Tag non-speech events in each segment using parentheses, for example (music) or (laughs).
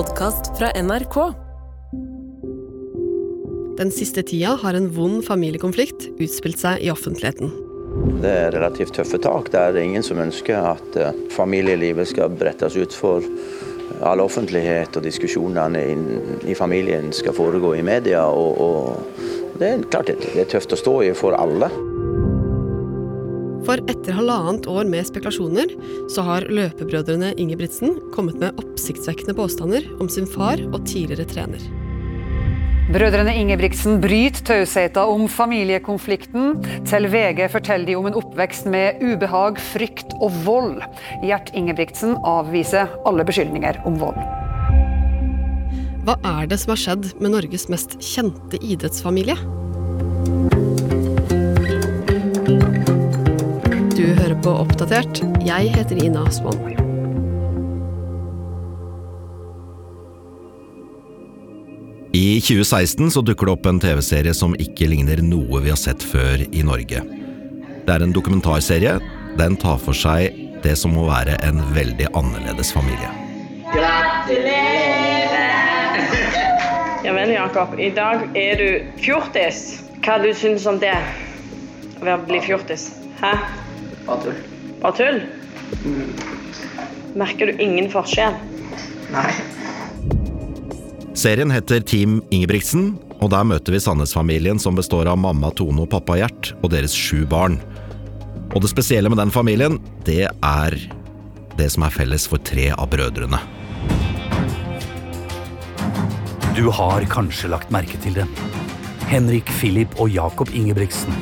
podkast fra NRK. Den siste tida har en vond familiekonflikt utspilt seg i offentligheten. Det er relativt tøffe tak. Det er ingen som ønsker at eh, familielivet skal brettes ut for all offentlighet, og diskusjonene i familien skal foregå i media. Og, og det er klart det er tøft å stå i for alle. For etter halvannet år med spekulasjoner, så har løpebrødrene Ingebrigtsen kommet med oppsiktsvekkende påstander om sin far og tidligere trener. Brødrene Ingebrigtsen bryter tausheten om familiekonflikten. Til VG forteller de om en oppvekst med ubehag, frykt og vold. Gjert Ingebrigtsen avviser alle beskyldninger om vold. Hva er det som har skjedd med Norges mest kjente idrettsfamilie? Du hører på Oppdatert. Jeg heter Ina Swann. I 2016 så dukker det opp en TV-serie som ikke ligner noe vi har sett før i Norge. Det er en dokumentarserie. Den tar for seg det som må være en veldig annerledes familie. Gratulerer! Ja vel, Jakob. I dag er du fjortis. Hva du syns om det? Å bli fjortis? Hæ? Bare tull. Bare tull? Merker du ingen forskjell? Nei. Serien heter Team Ingebrigtsen, og der møter vi Sandnes-familien som består av mamma Tone og pappa Gjert og deres sju barn. Og det spesielle med den familien, det er det som er felles for tre av brødrene. Du har kanskje lagt merke til dem. Henrik, Philip og Jakob Ingebrigtsen.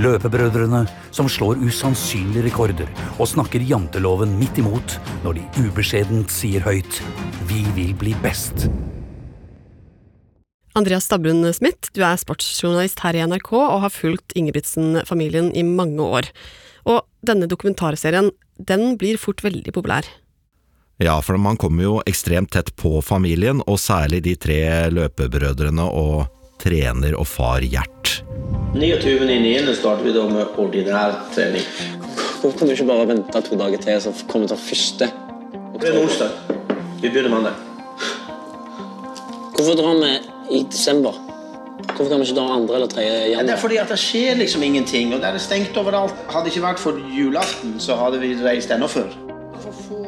Løpebrødrene som slår usannsynlige rekorder og snakker janteloven midt imot når de ubeskjedent sier høyt 'Vi vil bli best'. Andreas Stabrun Smith, du er sportsjournalist her i NRK og har fulgt Ingebrigtsen-familien i mange år. Og denne dokumentarserien, den blir fort veldig populær. Ja, for man kommer jo ekstremt tett på familien, og særlig de tre løpebrødrene og trener og far Gjert. 29.9. starter vi da med ordinær trening. Hvorfor kan du ikke bare vente to dager til, så kommer vi til første? Det er en onsdag. Vi begynner mandag. Hvorfor drar vi i desember? Hvorfor kan vi ikke dra andre eller tredje januar? det er fordi at det skjer liksom ingenting, og det er stengt overalt. Hadde det ikke vært for julaften, så hadde vi reist enda før.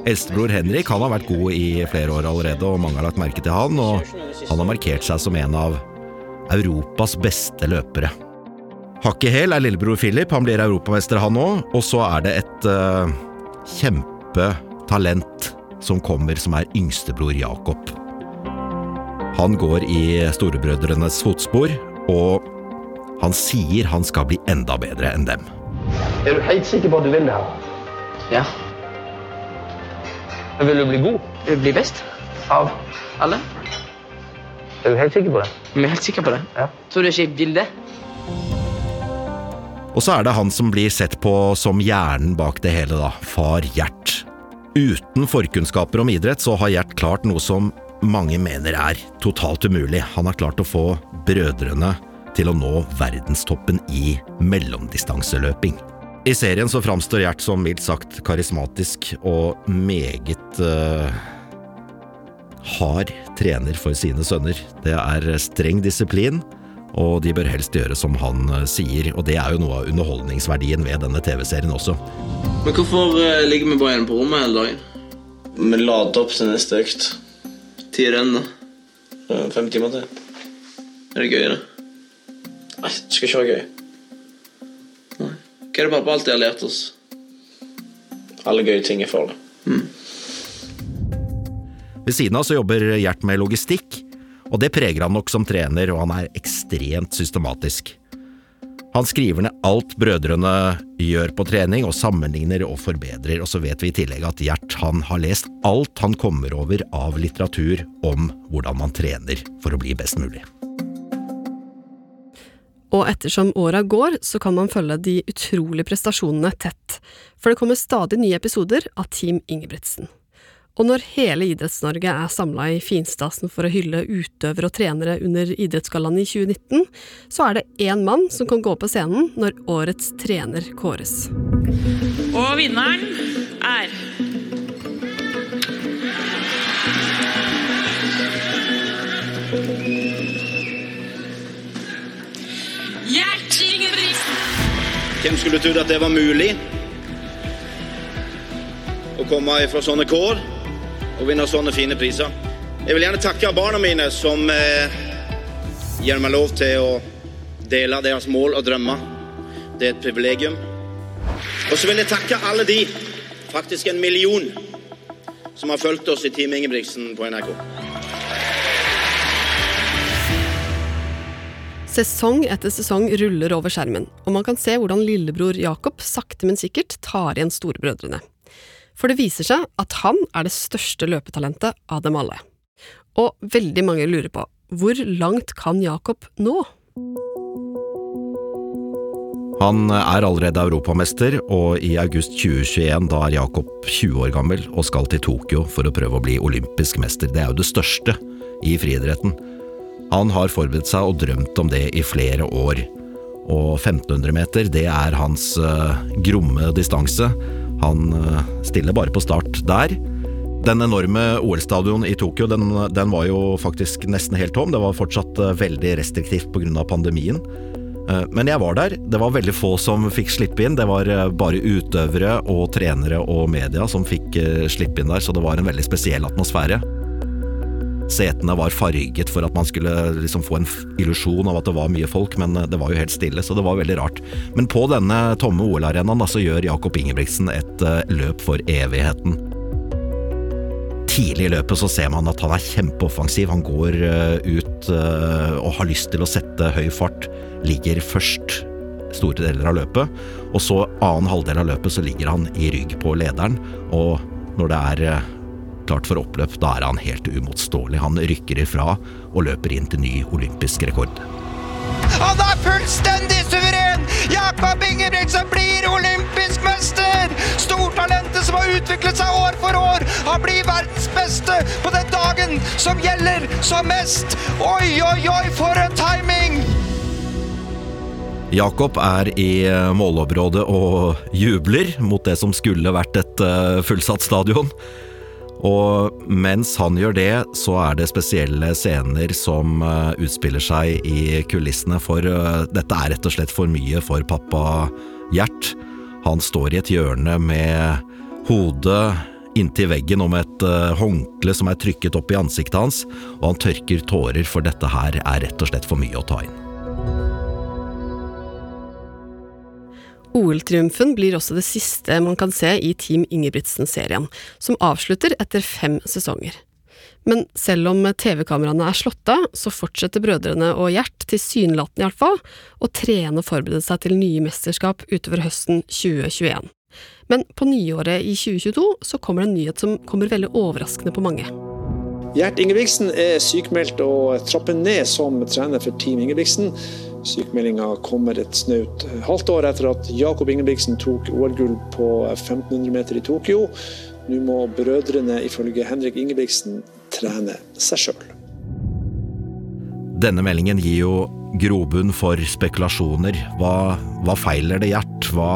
Eldstebror Henrik han har vært god i flere år allerede, og mange har lagt merke til han, og han har markert seg som en av Europas beste løpere. Hakk i hæl er lillebror Philip, han blir europamester han òg, og så er det et uh, kjempetalent som kommer, som er yngstebror Jakob. Han går i storebrødrenes fotspor, og han sier han skal bli enda bedre enn dem. Er du helt sikker på at du vil det her? Ja. Vil du bli god? Vil du Bli best Av? alle. Er du helt sikker på det? Vi er helt sikre på det. Ja. Tror du ikke jeg vil det? Og så er det han som blir sett på som hjernen bak det hele, da. Far Gjert. Uten forkunnskaper om idrett så har Gjert klart noe som mange mener er totalt umulig. Han har klart å få brødrene til å nå verdenstoppen i mellomdistanseløping. I serien så framstår Gjert som mildt sagt karismatisk og meget eh, hard trener for sine sønner. Det er streng disiplin, og de bør helst gjøre som han eh, sier, og det er jo noe av underholdningsverdien ved denne TV-serien også. Men hvorfor eh, ligger vi bare igjen på rommet hele dagen? Vi lader opp til neste økt. Tid renner. da? Fem timer til. Er det gøy, det? Nei, det skal ikke være gøy. Nei. Hva er det pappa alltid har lært oss? Alle gøye ting er farlig. Ved siden av så jobber Gjert med logistikk, og det preger han nok som trener, og han er ekstremt systematisk. Han skriver ned alt brødrene gjør på trening, og sammenligner og forbedrer, og så vet vi i tillegg at Gjert han har lest alt han kommer over av litteratur om hvordan man trener for å bli best mulig. Og ettersom åra går, så kan man følge de utrolige prestasjonene tett, for det kommer stadig nye episoder av Team Ingebrigtsen. Og når hele Idretts-Norge er samla i finstasen for å hylle utøvere og trenere under Idrettsgallaen i 2019, så er det én mann som kan gå på scenen når årets trener kåres. Og vinneren er Gjert Ingebrigtsen! Hvem skulle trodd at det var mulig? Å komme ifra sånne kår? Og vinne sånne fine priser. Jeg vil gjerne takke barna mine som eh, gir meg lov til å dele deres mål og drømmer. Det er et privilegium. Og så vil jeg takke alle de, faktisk en million, som har fulgt oss i Team Ingebrigtsen på NRK. Sesong etter sesong ruller over skjermen, og man kan se hvordan lillebror Jakob sakte, men sikkert tar igjen storebrødrene. For det viser seg at han er det største løpetalentet av dem alle. Og veldig mange lurer på hvor langt kan Jakob nå? Han er allerede europamester, og i august 2021 da er Jakob 20 år gammel og skal til Tokyo for å prøve å bli olympisk mester. Det er jo det største i friidretten. Han har forberedt seg og drømt om det i flere år. Og 1500 meter, det er hans uh, gromme distanse. Han uh, stiller bare på start der. Den enorme OL-stadion i Tokyo den, den, var jo faktisk nesten helt tom. Det var fortsatt uh, veldig restriktivt pga. pandemien. Men jeg var der. Det var veldig få som fikk slippe inn. Det var bare utøvere og trenere og media som fikk slippe inn der, så det var en veldig spesiell atmosfære. Setene var farget for at man skulle liksom få en illusjon av at det var mye folk, men eh, det var jo helt stille, så det var veldig rart. Men på denne tomme OL-arenaen så gjør Jakob Ingebrigtsen et uh, løp for evigheten. Tidlig i løpet så ser man at han er kjempeoffensiv. Han går uh, ut og har lyst til å sette høy fart. Ligger først store deler av løpet, og så annen halvdel av løpet så ligger han i rygg på lederen, og når det er klart for oppløp, da er han helt umotståelig. Han rykker ifra og løper inn til ny olympisk rekord. Han er fullstendig suveren! Jakob Ingebrigtsen blir olympisk mester! Stortalentet som har utviklet seg år for år. Han blir verdens beste på den dagen som gjelder som mest. Oi, oi, oi, for en timing! Jakob er i målområdet og jubler mot det som skulle vært et eh, fullsatt stadion. Og mens han gjør det, så er det spesielle scener som uh, utspiller seg i kulissene, for uh, dette er rett og slett for mye for pappa Gjert. Han står i et hjørne med hodet inntil veggen om et uh, håndkle som er trykket opp i ansiktet hans, og han tørker tårer, for dette her er rett og slett for mye å ta inn. OL-triumfen blir også det siste man kan se i Team Ingebrigtsen-serien, som avslutter etter fem sesonger. Men selv om TV-kameraene er slått av, så fortsetter brødrene og Gjert, tilsynelatende i hvert fall, å trene og forberede seg til nye mesterskap utover høsten 2021. Men på nyåret i 2022 så kommer det en nyhet som kommer veldig overraskende på mange. Gjert Ingebrigtsen er sykemeldt og trapper ned som trener for Team Ingebrigtsen. Sykemeldinga kommer et snaut halvt år etter at Jakob Ingebrigtsen tok OL-gull på 1500 meter i Tokyo. Nå må brødrene ifølge Henrik Ingebrigtsen trene seg sjøl. Denne meldingen gir jo grobunn for spekulasjoner. Hva, hva feiler det Gjert? Hva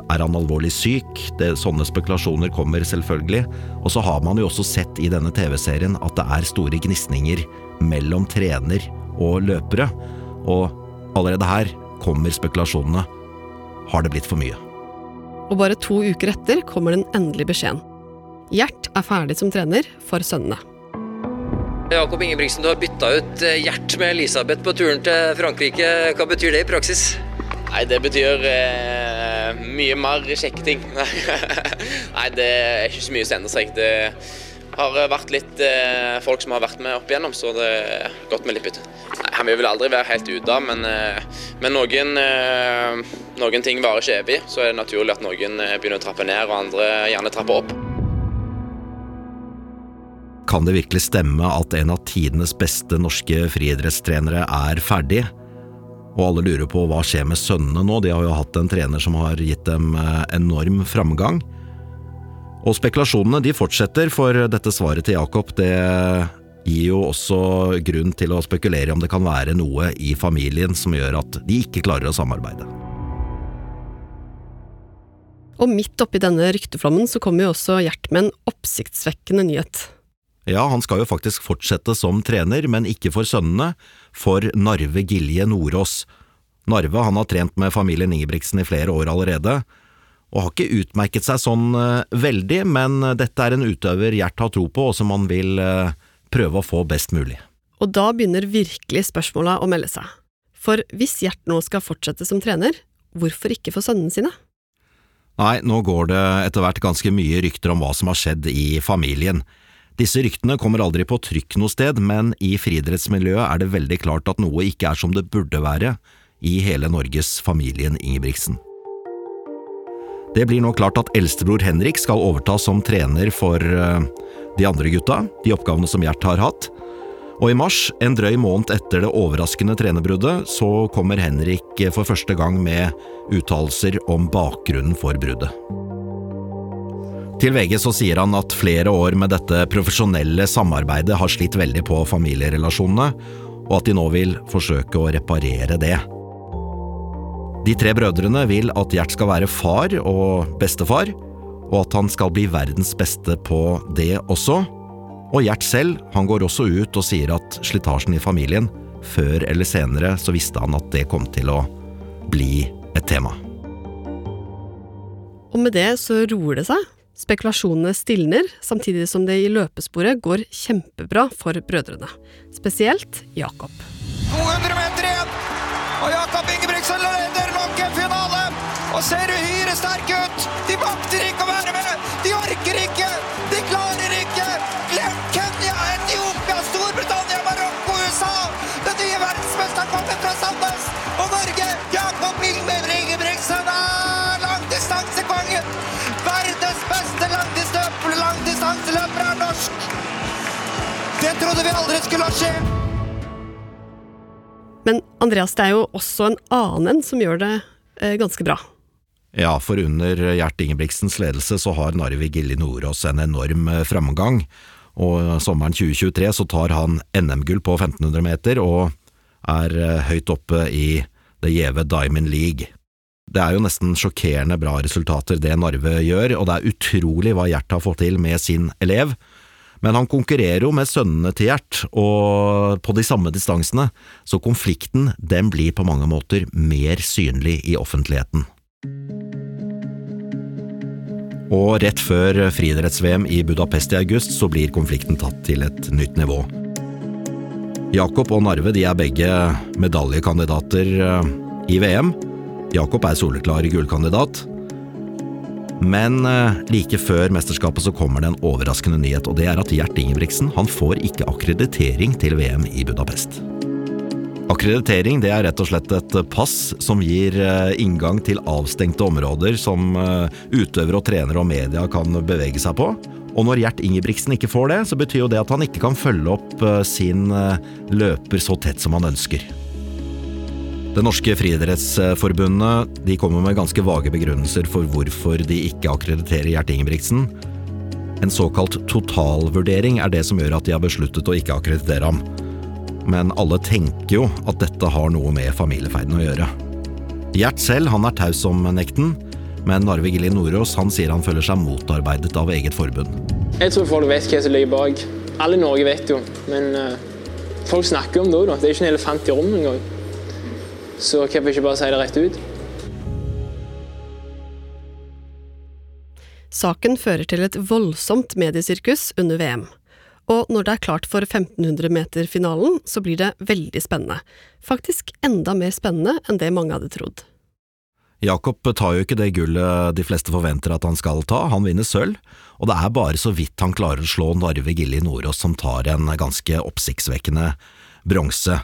er han alvorlig syk? Det, sånne spekulasjoner kommer selvfølgelig. Og så har man jo også sett i denne TV-serien at det er store gnisninger mellom trener og løpere. Og allerede her kommer spekulasjonene. Har det blitt for mye? Og bare to uker etter kommer den endelige beskjeden. Gjert er ferdig som trener for sønnene. Jakob Ingebrigtsen, du har bytta ut eh, Gjert med Elisabeth på turen til Frankrike. Hva betyr det i praksis? Nei, Det betyr eh, mye mer kjekke ting. (laughs) Nei, det er ikke så mye som endrer seg. Det har vært litt eh, folk som har vært med opp igjennom, så det er godt med litt bytte. Han vil aldri være helt ute av, men, eh, men noen, eh, noen, ting varer ikke evig. Så er det naturlig at noen eh, begynner å trappe ned, og andre gjerne trapper opp. Kan det virkelig stemme at en av tidenes beste norske friidrettstrenere er ferdig? Og alle lurer på hva skjer med sønnene nå, de har jo hatt en trener som har gitt dem enorm framgang. Og spekulasjonene de fortsetter, for dette svaret til Jakob det gir jo også grunn til å spekulere om det kan være noe i familien som gjør at de ikke klarer å samarbeide. Og midt oppi denne rykteflommen så kommer jo også Gjert med en oppsiktsvekkende nyhet. Ja, han skal jo faktisk fortsette som trener, men ikke for sønnene, for Narve Gilje Nordås. Narve han har trent med familien Ingebrigtsen i flere år allerede, og har ikke utmerket seg sånn eh, veldig, men dette er en utøver Gjert har tro på, og som han vil eh, prøve å få best mulig. Og da begynner virkelig spørsmåla å melde seg. For hvis Gjert nå skal fortsette som trener, hvorfor ikke for sønnene sine? Nei, nå går det etter hvert ganske mye rykter om hva som har skjedd i familien. Disse ryktene kommer aldri på trykk noe sted, men i friidrettsmiljøet er det veldig klart at noe ikke er som det burde være i hele Norges familien Ingebrigtsen. Det blir nå klart at eldstebror Henrik skal overta som trener for eh, de andre gutta, de oppgavene som Gjert har hatt. Og i mars, en drøy måned etter det overraskende trenerbruddet, så kommer Henrik for første gang med uttalelser om bakgrunnen for bruddet. Til VG så sier han at flere år med dette profesjonelle samarbeidet har slitt veldig på familierelasjonene, og at de nå vil forsøke å reparere det. De tre brødrene vil at Gjert skal være far og bestefar, og at han skal bli verdens beste på det også. Og Gjert selv, han går også ut og sier at slitasjen i familien, før eller senere så visste han at det kom til å bli et tema. Og med det så roer det seg. Spekulasjonene stilner, samtidig som det i løpesporet går kjempebra for brødrene. Spesielt Jakob. 200 meter igjen, og Jakob Ingebrigtsen leder nok en finale. Og ser uhyre sterk ut. De makter ikke å være med. De orker ikke. De klarer ikke. Glem Kenya, Etiopia, Storbritannia, Marokko, USA. Den nye verdensmesteren kommer fra Sandnes. Og Norge, Jakob Ingebrigtsen er langdistansekongen. Verdens beste langdistanseløper er norsk. Det trodde vi aldri skulle skje. Men Andreas, det er jo også en annen en som gjør det eh, ganske bra. Ja, for under Gjert Ingebrigtsens ledelse så har Narvi Gilli Nordås en enorm eh, framgang, og sommeren 2023 så tar han NM-gull på 1500 meter og er eh, høyt oppe i det gjeve Diamond League. Det er jo nesten sjokkerende bra resultater det Narve gjør, og det er utrolig hva Gjert har fått til med sin elev. Men han konkurrerer jo med sønnene til Gjert, og på de samme distansene, så konflikten den blir på mange måter mer synlig i offentligheten. Og rett før friidretts-VM i Budapest i august, så blir konflikten tatt til et nytt nivå. Jakob og Narve de er begge medaljekandidater eh, i VM. Jakob er soleklar gullkandidat. Men eh, like før mesterskapet så kommer det en overraskende nyhet, og det er at Gjert Ingebrigtsen han får ikke akkreditering til VM i Budapest. Akkreditering det er rett og slett et pass som gir eh, inngang til avstengte områder som eh, utøvere og trenere og media kan bevege seg på. Og når Gjert Ingebrigtsen ikke får det, så betyr jo det at han ikke kan følge opp sin løper så tett som han ønsker. Det norske friidrettsforbundet de kommer med ganske vage begrunnelser for hvorfor de ikke akkrediterer Gjert Ingebrigtsen. En såkalt totalvurdering er det som gjør at de har besluttet å ikke akkreditere ham. Men alle tenker jo at dette har noe med familiefeiden å gjøre. Gjert selv han er taus om nekten, men Narve Gilli Nordås han sier han føler seg motarbeidet av eget forbund. Jeg tror folk vet hva som ligger bak. Alle i Norge vet jo, men uh, folk snakker om det òg, da. Det er ikke en elefant i rommet engang. Så hvorfor ikke bare si det rett ut? Saken fører til et voldsomt mediesirkus under VM. Og når det er klart for 1500-meter-finalen, så blir det veldig spennende. Faktisk enda mer spennende enn det mange hadde trodd. Jakob tar jo ikke det gullet de fleste forventer at han skal ta, han vinner sølv, og det er bare så vidt han klarer å slå Narve Gilli Nordås som tar en ganske oppsiktsvekkende bronse.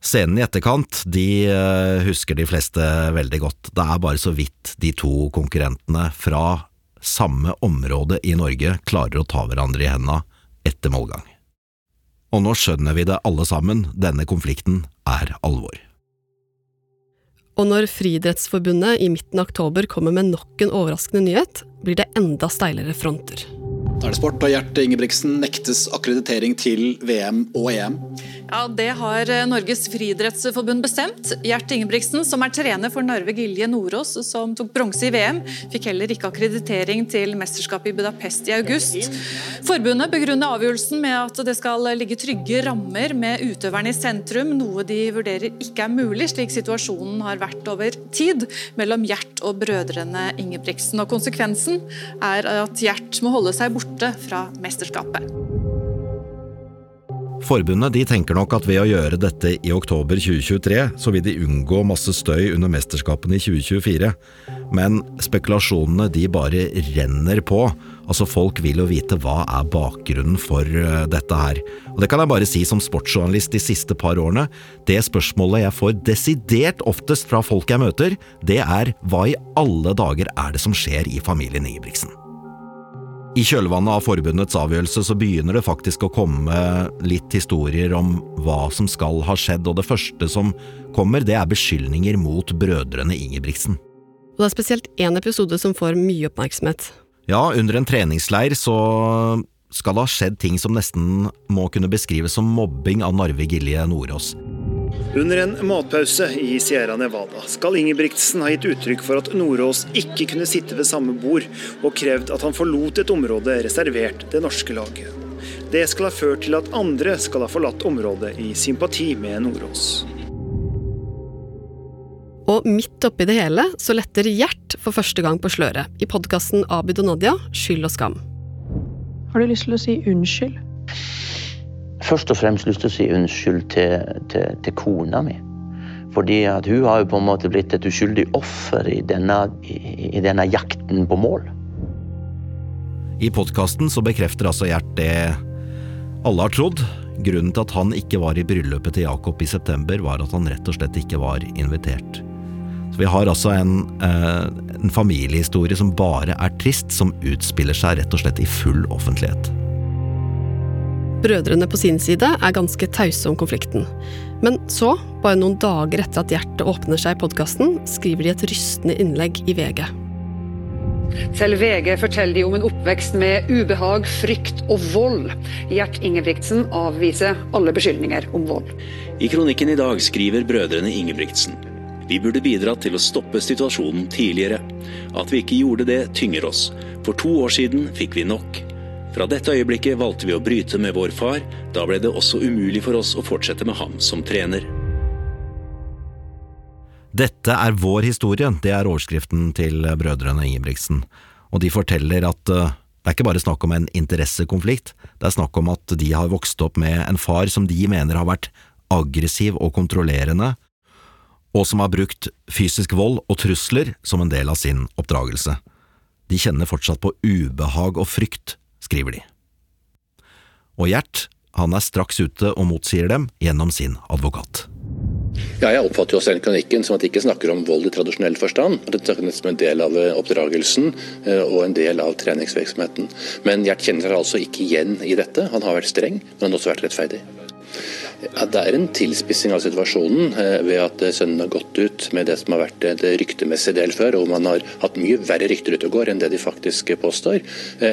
Scenen i etterkant de eh, husker de fleste veldig godt, det er bare så vidt de to konkurrentene fra samme område i Norge klarer å ta hverandre i henda etter målgang. Og nå skjønner vi det alle sammen, denne konflikten er alvor. Og når Friidrettsforbundet i midten av oktober kommer med nok en overraskende nyhet, blir det enda steilere fronter. Da er det sport, og Gjert Ingebrigtsen nektes akkreditering til VM og EM. Ja, Det har eh, Norges friidrettsforbund bestemt. Gjert Ingebrigtsen, som er trener for Narve Gilje Nordås, som tok bronse i VM, fikk heller ikke akkreditering til mesterskapet i Budapest i august. Forbundet begrunner avgjørelsen med at det skal ligge trygge rammer med utøverne i sentrum, noe de vurderer ikke er mulig, slik situasjonen har vært over tid mellom Gjert og brødrene Ingebrigtsen. Og Konsekvensen er at Gjert må holde seg borte fra mesterskapet. Forbundet de tenker nok at ved å gjøre dette i oktober 2023, så vil de unngå masse støy under mesterskapene i 2024. Men spekulasjonene de bare renner på. Altså Folk vil jo vite hva er bakgrunnen for eh, dette her. Og Det kan jeg bare si som sportsjournalist de siste par årene. Det spørsmålet jeg får desidert oftest fra folk jeg møter, det er hva i alle dager er det som skjer i familien Ingebrigtsen? I kjølvannet av forbundets avgjørelse så begynner det faktisk å komme litt historier om hva som skal ha skjedd, og det første som kommer, det er beskyldninger mot brødrene Ingebrigtsen. Og det er spesielt én episode som får mye oppmerksomhet. Ja, under en treningsleir så skal det ha skjedd ting som nesten må kunne beskrives som mobbing av Narve Gilje Nordås. Under en matpause i Sierra Nevada skal Ingebrigtsen ha gitt uttrykk for at Nordås ikke kunne sitte ved samme bord, og krevd at han forlot et område reservert det norske laget. Det skal ha ført til at andre skal ha forlatt området i sympati med Nordås. Og midt oppi det hele så letter Gjert for første gang på sløret, i podkasten Abid og Nadia, Skyld og skam. Har du lyst til å si unnskyld? Først og fremst lyst til å si unnskyld til, til, til kona mi. Fordi at hun har jo på en måte blitt et uskyldig offer i denne, i, i denne jakten på mål. I podkasten så bekrefter altså Gjert det alle har trodd. Grunnen til at han ikke var i bryllupet til Jakob i september, var at han rett og slett ikke var invitert. Så Vi har altså en, eh, en familiehistorie som bare er trist, som utspiller seg rett og slett i full offentlighet. Brødrene på sin side er ganske tause om konflikten. Men så, bare noen dager etter at hjertet åpner seg i podkasten, skriver de et rystende innlegg i VG. Selv VG forteller de om en oppvekst med ubehag, frykt og vold. Gjert Ingebrigtsen avviser alle beskyldninger om vold. I kronikken i dag skriver brødrene Ingebrigtsen. Vi burde bidratt til å stoppe situasjonen tidligere. At vi ikke gjorde det, tynger oss. For to år siden fikk vi nok. Fra dette øyeblikket valgte vi å bryte med vår far. Da ble det også umulig for oss å fortsette med ham som trener. Dette er vår historie, det er overskriften til brødrene Ingebrigtsen. Og de forteller at eh, det er ikke bare snakk om en interessekonflikt, det er snakk om at de har vokst opp med en far som de mener har vært aggressiv og kontrollerende, og som har brukt fysisk vold og trusler som en del av sin oppdragelse. De kjenner fortsatt på ubehag og frykt skriver de. Og Gjert, han er straks ute og motsier dem gjennom sin advokat. Ja, jeg oppfatter jo selv kronikken som at de ikke snakker om vold i tradisjonell forstand. At det snakker som en del av eh, oppdragelsen eh, og en del av treningsvirksomheten. Men Gjert kjenner seg altså ikke igjen i dette. Han har vært streng, men han har også vært rettferdig. Ja, Det er en tilspissing av situasjonen eh, ved at eh, sønnen har gått ut med det som har vært eh, det ryktemessige del før, og man har hatt mye verre rykter ute og går enn det de faktisk påstår,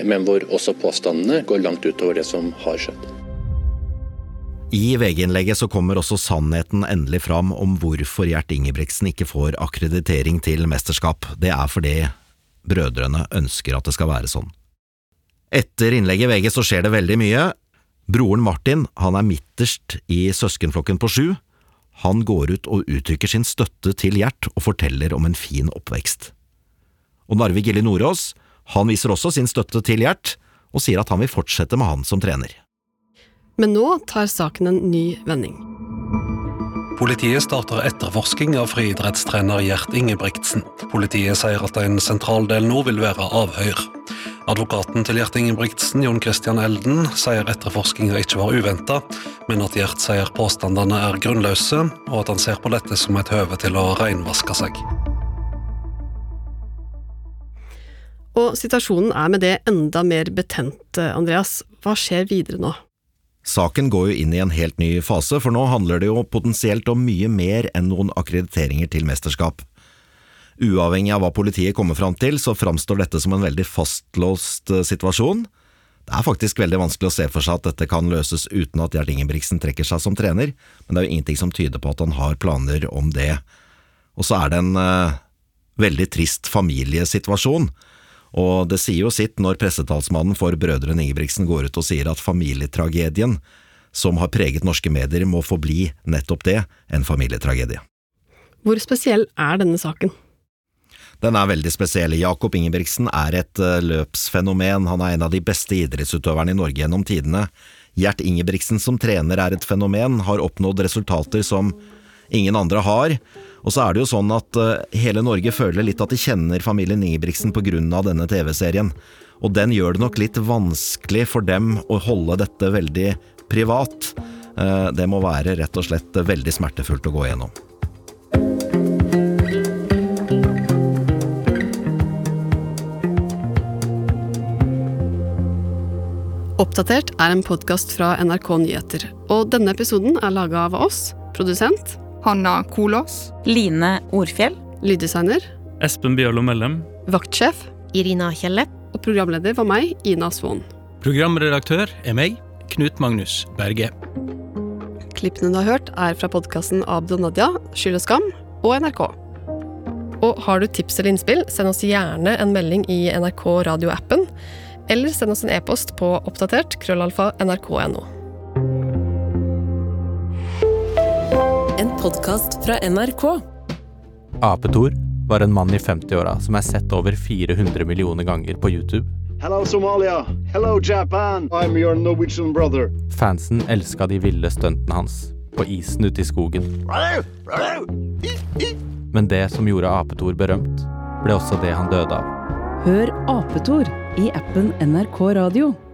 men hvor også påstandene går langt utover det som har skjedd. I VG-innlegget så kommer også sannheten endelig fram om hvorfor Gjert Ingebrigtsen ikke får akkreditering til mesterskap. Det er fordi brødrene ønsker at det skal være sånn. Etter innlegget i VG så skjer det veldig mye, Broren Martin han er midterst i søskenflokken på sju. Han går ut og uttrykker sin støtte til Gjert og forteller om en fin oppvekst. Og Narve Gilli Nordås han viser også sin støtte til Gjert, og sier at han vil fortsette med han som trener. Men nå tar saken en ny vending. Politiet starter etterforsking av friidrettstrener Gjert Ingebrigtsen. Politiet sier at en sentral del nå vil være avhør. Advokaten til Gjert Ingebrigtsen, Jon Christian Elden, sier etterforskninga ikke var uventa, men at Gjert sier påstandene er grunnløse, og at han ser på dette som et høve til å reinvaske seg. Og situasjonen er med det enda mer betent, Andreas. Hva skjer videre nå? Saken går jo inn i en helt ny fase, for nå handler det jo potensielt om mye mer enn noen akkrediteringer til mesterskap. Uavhengig av hva politiet kommer fram til, så framstår dette som en veldig fastlåst eh, situasjon. Det er faktisk veldig vanskelig å se for seg at dette kan løses uten at Gjert Ingebrigtsen trekker seg som trener, men det er jo ingenting som tyder på at han har planer om det. Og så er det en uh, veldig trist familiesituasjon, og det sier jo sitt når pressetalsmannen for brødrene Ingebrigtsen går ut og sier at familietragedien som har preget norske medier, må forbli nettopp det, en familietragedie. Hvor spesiell er denne saken? Den er veldig spesiell. Jakob Ingebrigtsen er et uh, løpsfenomen, han er en av de beste idrettsutøverne i Norge gjennom tidene. Gjert Ingebrigtsen som trener er et fenomen, har oppnådd resultater som ingen andre har. Og så er det jo sånn at uh, hele Norge føler litt at de kjenner familien Ingebrigtsen av denne TV-serien. Og den gjør det nok litt vanskelig for dem å holde dette veldig privat. Uh, det må være rett og slett veldig smertefullt å gå gjennom. Oppdatert er en podkast fra NRK Nyheter, og denne episoden er laga av oss, produsent Hanna Kolås. Line Orfjell. Lyddesigner Espen Bjørlo Mellem. Vaktsjef Irina Kjelle. Og programleder var meg, Ina Swann. Programredaktør er meg, Knut Magnus Berge. Klippene du har hørt, er fra podkasten Abdo Nadia, Skyld og skam og NRK. Og har du tips eller innspill, send oss gjerne en melding i NRK radioappen eller send oss en e-post på oppdatert krøllalfa nrk.no. En podkast fra NRK. Apetor var en mann i 50-åra som er sett over 400 millioner ganger på YouTube. Hello Somalia, hello Japan, I'm your Norwegian brother. Fansen elska de ville stuntene hans, på isen ute i skogen. Men det som gjorde Apetor berømt, ble også det han døde av. Hør Apetor i appen NRK Radio.